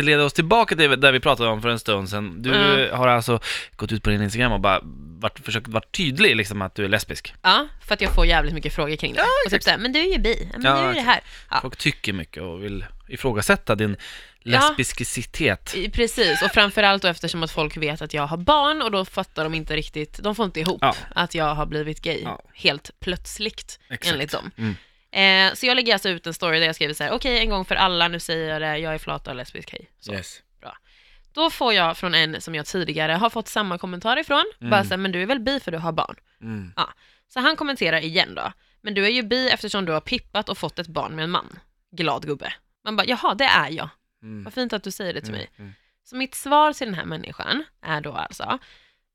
leda oss tillbaka till det vi pratade om för en stund sedan. Du Mm. har alltså gått ut på din Instagram och bara varit, försökt vara tydlig liksom att du är lesbisk. Ja, för att jag får jävligt mycket frågor kring det. och typ såhär, men du är ju bi, men Ja, du är ju det här. Ja. Folk tycker mycket och vill ifrågasätta din Ja. lesbiskicitet. I- Precis, och framförallt då eftersom att folk vet att jag har barn och då fattar de inte riktigt, de får inte ihop Ja. att jag har blivit gay Ja. helt plötsligt Exakt. enligt dem. Mm. Eh, så jag lägger alltså ut en story där jag skriver så här: okej en gång för alla, nu säger jag det, jag är flata och lesbisk, hej. Så. Yes. Då får jag från en som jag tidigare har fått samma kommentar ifrån, Mm. bara så här, men du är väl bi för du har barn? Mm. Så han kommenterar igen då, men du är ju bi eftersom du har pippat och fått ett barn med en man. Glad gubbe. Man bara, jaha det är jag. Mm. Vad fint att du säger det till mig. Mm. Så mitt svar till den här människan är då alltså,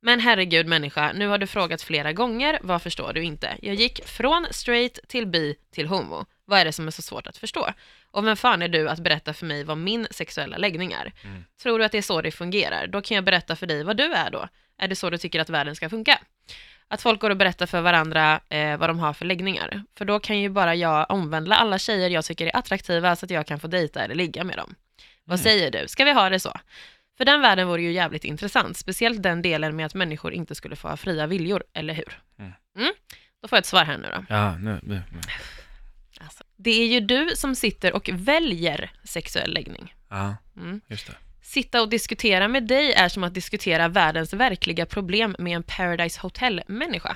men herregud människa, nu har du frågat flera gånger, vad förstår du inte? Jag gick från straight till bi till homo. Vad är det som är så svårt att förstå? Och vem fan är du att berätta för mig vad min sexuella läggning är? Mm. Tror du att det är så det fungerar? Då kan jag berätta för dig vad du är då. Är det så du tycker att världen ska funka? Att folk går och berättar för varandra eh, vad de har för läggningar. För då kan ju bara jag omvandla alla tjejer jag tycker är attraktiva så att jag kan få dejta eller ligga med dem. Vad Mm. säger du? Ska vi ha det så? För den världen vore ju jävligt intressant, speciellt den delen med att människor inte skulle få ha fria viljor, eller hur? Mm. Mm? Då får jag ett svar här nu då. Ja, nu, nu, nu. Alltså, det är ju du som sitter och väljer sexuell läggning. Ja, Mm. just det. Sitta och diskutera med dig är som att diskutera världens verkliga problem med en Paradise Hotel-människa.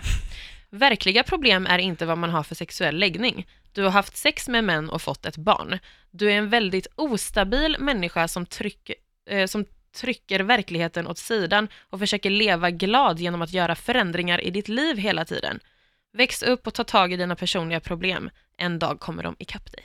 Verkliga problem är inte vad man har för sexuell läggning. Du har haft sex med män och fått ett barn. Du är en väldigt ostabil människa som, tryck, eh, som trycker verkligheten åt sidan och försöker leva glad genom att göra förändringar i ditt liv hela tiden. Väx upp och ta tag i dina personliga problem. En dag kommer de ikapp dig.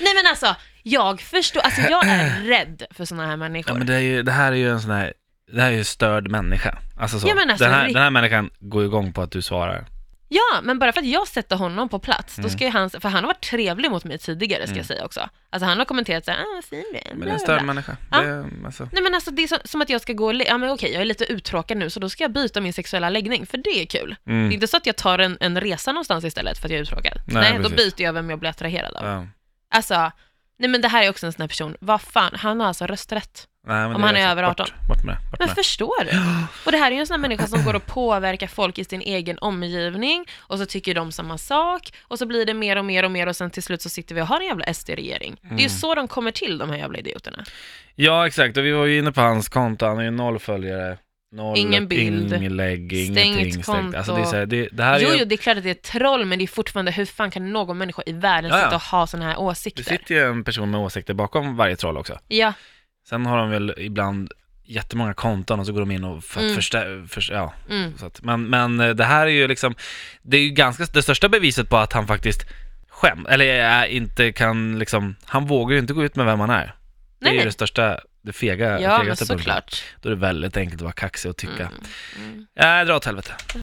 Nej men alltså, jag förstår, alltså jag är rädd för sådana här människor. Ja, men det, är ju, det här är ju en sån här, det här är ju störd människa. Alltså så. Ja, men alltså, den, här, den här människan går igång på att du svarar. Ja, men bara för att jag sätter honom på plats, Mm. då ska ju han, för han har varit trevlig mot mig tidigare ska Mm. jag säga också. Alltså han har kommenterat såhär, ah fin du är, Men bla, det är en bla, störd bla. människa. Ja. Det, är, alltså. Nej men alltså det är så, som att jag ska gå och, le- ja men okej jag är lite uttråkad nu så då ska jag byta min sexuella läggning, för det är kul. Det är mm. inte så att jag tar en, en resa någonstans istället för att jag är uttråkad. Nej, Nej, då precis. byter jag vem jag blir attraherad av. ja. Alltså, nej men det här är också en sån här person, vad fan, han har alltså rösträtt. Nej, Om han är så. över 18. Bort, bort med. Bort Men med förstår du? Och det här är ju en sån här människa som går och påverkar folk i sin egen omgivning och så tycker de samma sak och så blir det mer och mer och mer och sen till slut så sitter vi och har en jävla SD-regering. Det är ju Mm. så de kommer till, de här jävla idioterna. Ja, exakt. Och vi var ju inne på hans konto. Han har ju noll följare. Noll Ingen bild. inlägg, Stängt ingenting stängt. Alltså det är konto. så här, det, det här är Jo, ju, jo, det är klart att det är troll, men det är fortfarande, hur fan kan någon människa i världen Ja, ja. sitta och ha såna här det åsikter? sitter ju en person med åsikter bakom varje troll också. Ja, Sen har de väl ibland jättemånga konton och så går de in och för Mm. förstä- för, ja, mm. att, men, men eh, det här är ju liksom, det är ju ganska, det största beviset på att han faktiskt skäm, eller är, inte kan liksom, han vågar ju inte gå ut med vem han är. Det är Nej, ju nej. det största, det fega, Ja, fegaste punkten. såklart. Då är det väldigt enkelt att vara kaxig och tycka. Mm. Mm. Nej, dra åt helvete.